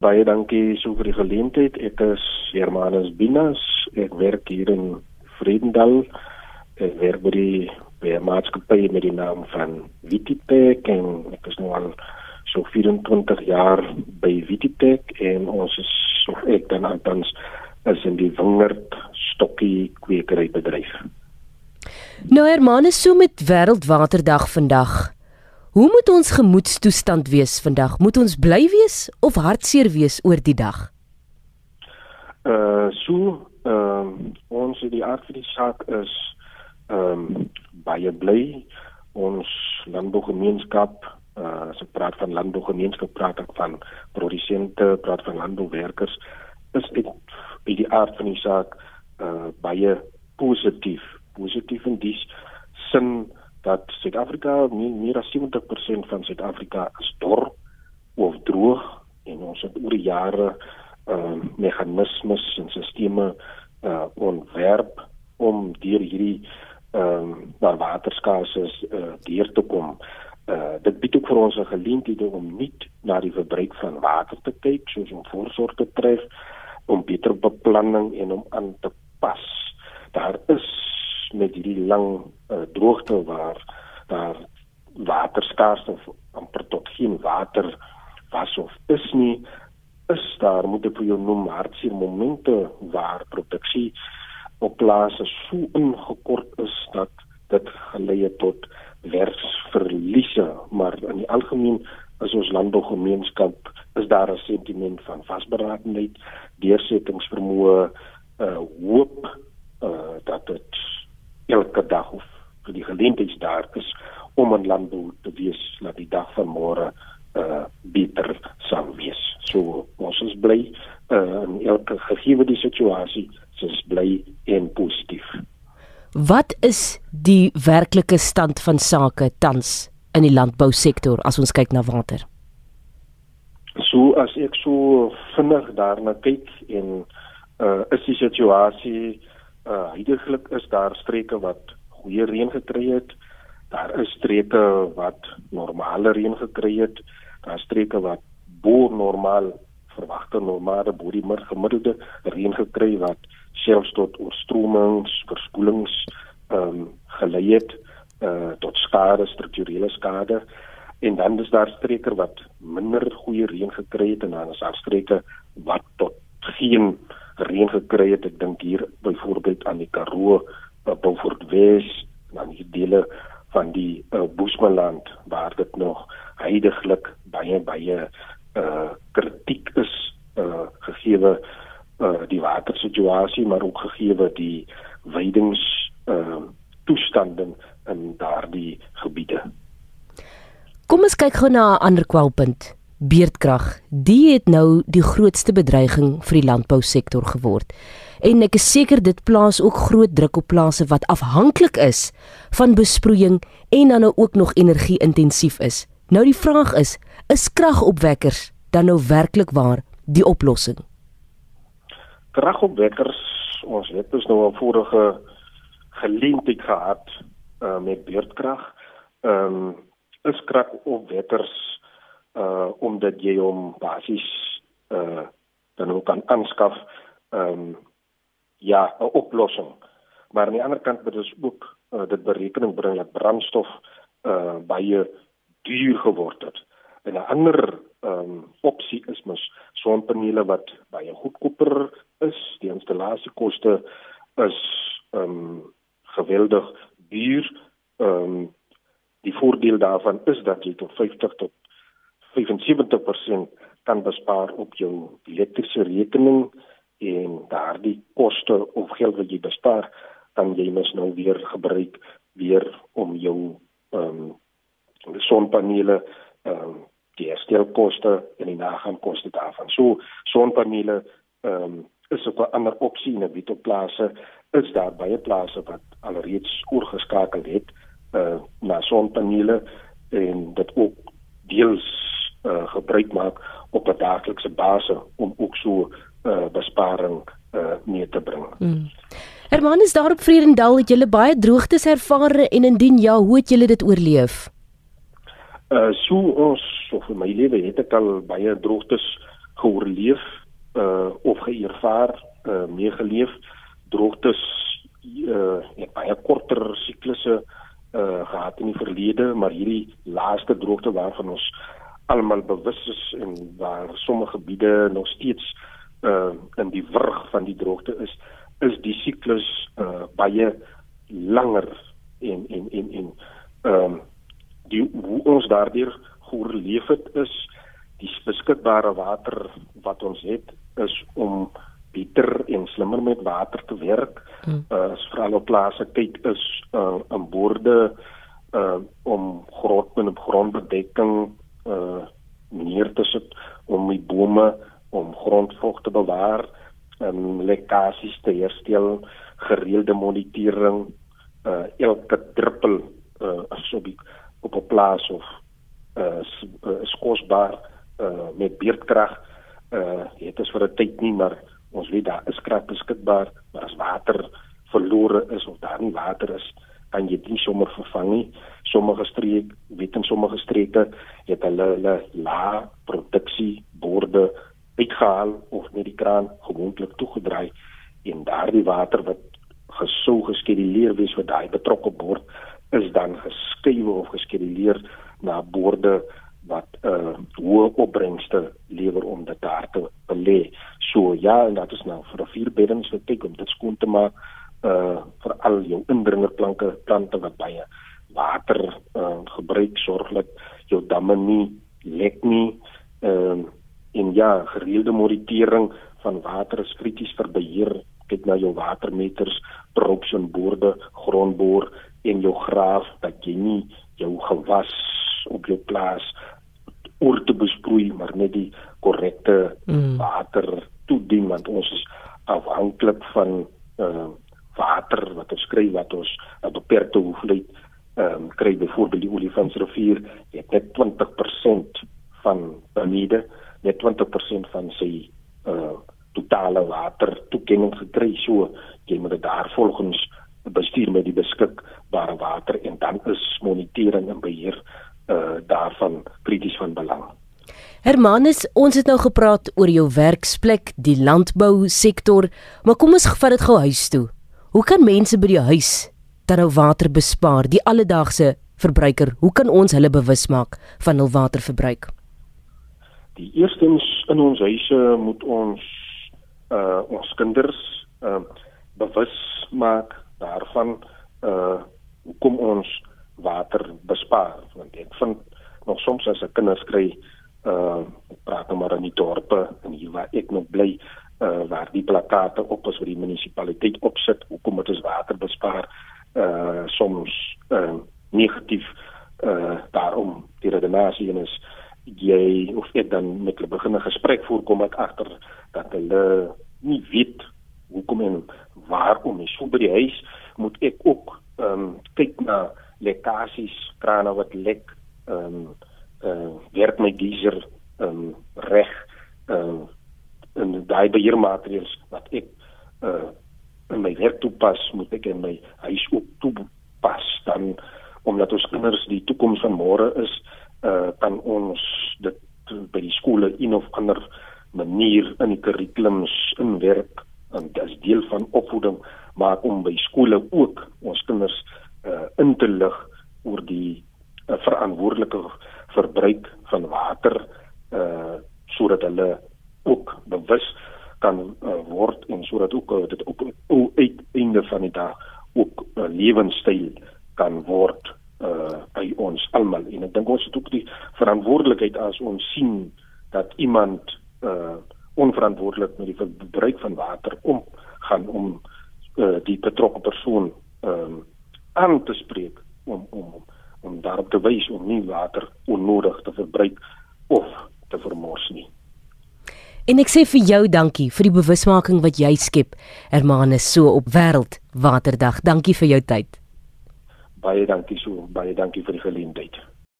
Baie dankie so vir die geleentheid. Ek is Hermanus Binas. Ek werk hier in Vredendal. Ek werk by die by 'n maatskappy met die naam van Vititech en ek is nou al so 24 jaar by Vititech en ons is so ek dan althans is in die wingerd stokkie kwekery bedryf. Nou Hermanus, so met Wêreldwaterdag vandag. Hoe moet ons gemoedstoestand wees vandag? Moet ons bly wees of hartseer wees oor die dag? Uh so ehm um, ons die aard van die saak is ehm um, baie bly ons landbougemeenskap uh as ek praat van landbougemeenskap praat ek van produsente, praat van landbouwerkers is dit by die aard van die saak uh baie positief, positief in die sin dat Suid-Afrika meer, meer as 70% van Suid-Afrika is dor of droog en ons het oor jare uh, meganismes en stelsels uh ontwerp om deur hierdie ehm um, waar waterskaarse is uh, deur te kom. Uh dit bied ook vir ons 'n geleentheid om nie na die verbruik van water te kyk soos om voorsorg te tref om beter beplanning en om aan te pas. Daar is met hierdie lang uh, droogte waar daar water skaars of amper tot geen water was of is nie is daar moet ek vir jou noem hartseer momente waar produksie op plase so ingekort is dat dit gelei het tot werksverliese. Maar in die algemeen is ons landbougemeenskap is daar 'n sentiment van vasberadenheid deursettingsvermoë uh hoop uh dat dit elke dag of vir die geleentheid daar is om in landbou te wees dat die dag van môre uh beter sal wees. So ons is bly uh in elke gegee die situasie, ons is bly en positief. Wat is die werklike stand van sake tans in die landbousektor as ons kyk na water? So as ek so vinnig daarna kyk en uh is die situasie uh heidaglik is daar streke wat goeie reën gekry het. Daar is streke wat normale reën gekry het. Daar is streke wat bo normaal verwagte normale bo die gemiddelde reën gekry wat selfs tot oorstromings, verspoelings ehm um, gelei het uh tot skade, strukturele skade. En dan is daar streke wat minder goeie reën gekry het en dan is daar streke wat tot geen reën gekry het. Ek dink hier byvoorbeeld aan die Karoo, uh, Beaufort Wes, dan die dele van die uh, Boesmanland waar dit nog heidaglik baie baie uh kritiek is uh gegee uh die watersituasie maar ook gegee die weidings uh toestande in daardie gebiede. Kom ons kyk gou na 'n ander kwalpunt beerdkrag. Die het nou die grootste bedreiging vir die landbousektor geword. En ek is seker dit plaas ook groot druk op plase wat afhanklik is van besproeiing en dan nou ook nog energie-intensief is. Nou die vraag is, is kragopwekkers dan nou werklik waar die oplossing? Kragopwekkers, ons het dus nou 'n vorige geleentheid gehad uh, met beerdkrag. Ehm um, is kragopwekkers uh omdat jy hom basies uh dan ook kan aanskaf ehm um, ja 'n oplossing. Maar aan die ander kant moet ons ook uh, dit berekening bring dat brandstof uh baie duur geword het. En 'n ander ehm um, opsie is mos sonpanele wat baie goedkoper is. Die installasiekoste is ehm um, geweldig duur. Ehm um, die voordeel daarvan is dat jy tot 50 tot 75% kan bespaar op jou elektriese rekening en daardie koste of geld wat jy bespaar kan jy mos nou weer gebruik weer om jou ehm um, sonpanele ehm um, die herstelkoste en die nagaankoste daarvan. So sonpanele ehm um, is ook 'n ander opsie in 'n bietjie plase is daar baie plase wat alreeds oorgeskakel het uh na sonpanele en dit ook deels uh, gebruik maak op 'n daaglikse basis om ook so uh, besparing uh, mee te bring. Hmm. Herman is daar op Vredendal het julle baie droogtes ervaar en indien ja, hoe het julle dit oorleef? Uh so ons so vir my lewe het ek al baie droogtes geoorleef uh of geërvaar uh meegeleef. Droogtes uh het baie korter siklusse uh gehad in die verlede maar hierdie laaste droogte waarvan ons almal bewus is en waar sommige gebiede nog steeds uh in die wurg van die droogte is is die siklus uh baie langer en en en en ehm um, die hoe ons daardeur geoorleef het is die beskikbare water wat ons het is om beter en slimmer met water te werk. Hmm. Uh veral op plase tyd is uh in boorde uh om grond en grondbedekking uh neer te sit om die bome om grondvog te bewaar en lekkasies te herstel, gereelde monitering uh elke druppel uh asook op 'n plaas of uh is kosbaar uh met beerdkrag. Uh het ons vir 'n tyd nie maar ons weet daar is krag beskikbaar maar as water verlore is of daar nie water is kan jy dit sommer vervang nie. Sommige streke weet in sommige streke het hulle hulle la produksie borde uitgehaal of net die kraan gewoonlik toegedraai en daardie water wat gesou geskeduleer wees vir daai betrokke bord is dan geskuif of geskeduleer na borde wat uh, hoë opbrengste lewer om dit daar te belê. So ja, en dat is nou vir 'n vierbeddings vir kyk om dit skoon te maak uh vir al jou indringerplante plante wat baie water uh gebruik sorglik jou damme nie lek nie. Ehm uh, en ja, gereelde monitering van water is krities vir beheer. Kyk na jou watermeters, props en borde, grondboor en jou graaf dat jy nie jou gewas op jou plaas oor te besproei maar net die korrekte mm. water toedien want ons is afhanklik van uh, water wat ons kry wat ons 'n beperkte hoeveelheid um, kry byvoorbeeld die Olifantsrivier het net 20% van benede net 20% van sy uh, totale water toekenning gekry so jy moet dit daar volgens bestuur met die beskikbare water en dan is monitering en beheer uh, daarvan krities van belang. Hermanus, ons het nou gepraat oor jou werksplek, die landbou sektor, maar kom ons vat dit gou huis toe. Hoe kan mense by die huis dan nou water bespaar, die alledaagse verbruiker? Hoe kan ons hulle bewus maak van hul waterverbruik? Die eerstens in ons huise moet ons uh ons kinders uh bewus maak daarvan uh hoekom ons water bespaar. Want ek vind nog soms as 'n kinders kry uh praat nou maar in die dorpe en hier waar ek nog bly uh waar die plakate op is wat die munisipaliteit opsit hoekom moet ons water bespaar? Uh soms uh negatief uh daarom die redenasie is jy of ek dan met hulle begin 'n gesprek voorkom ek agter dat hulle nie weet hoekom en waarom nie so by die huis moet ek ook ehm um, kyk na lekkasies, krane wat lek, ehm um, uh, werk my geyser ehm um, reg ehm uh, en daai beheermaatreëls wat ek uh, in my werk toepas, moet ek in my huis ook toepas. Dan omdat ons kinders die toekoms van môre is, uh, kan ons dit by die skole in of ander manier in die kurrikulums inwerk en dit is deel van opvoeding maar om by skole ook ons kinders uh, in te lig oor die uh, verantwoordelike verbruik van water uh sodat hulle ook bewus kan uh, word en sodat ook uh, dit ook uiteinde van die dag ook 'n uh, lewenstyl kan word uh by ons almal. En ek dink ons het ook die verantwoordelikheid as ons sien dat iemand uh onverantwoordelik met die verbruik van water omgaan om uh, die betrokke persoon ehm um, aan te spreek om om om daarop te wys om nie water onnodig te verbruik of te vermors nie. En ek sê vir jou dankie vir die bewusmaking wat jy skep, Hermanus, so op Wêreld Waterdag. Dankie vir jou tyd. Baie dankie so, baie dankie vir die geleentheid.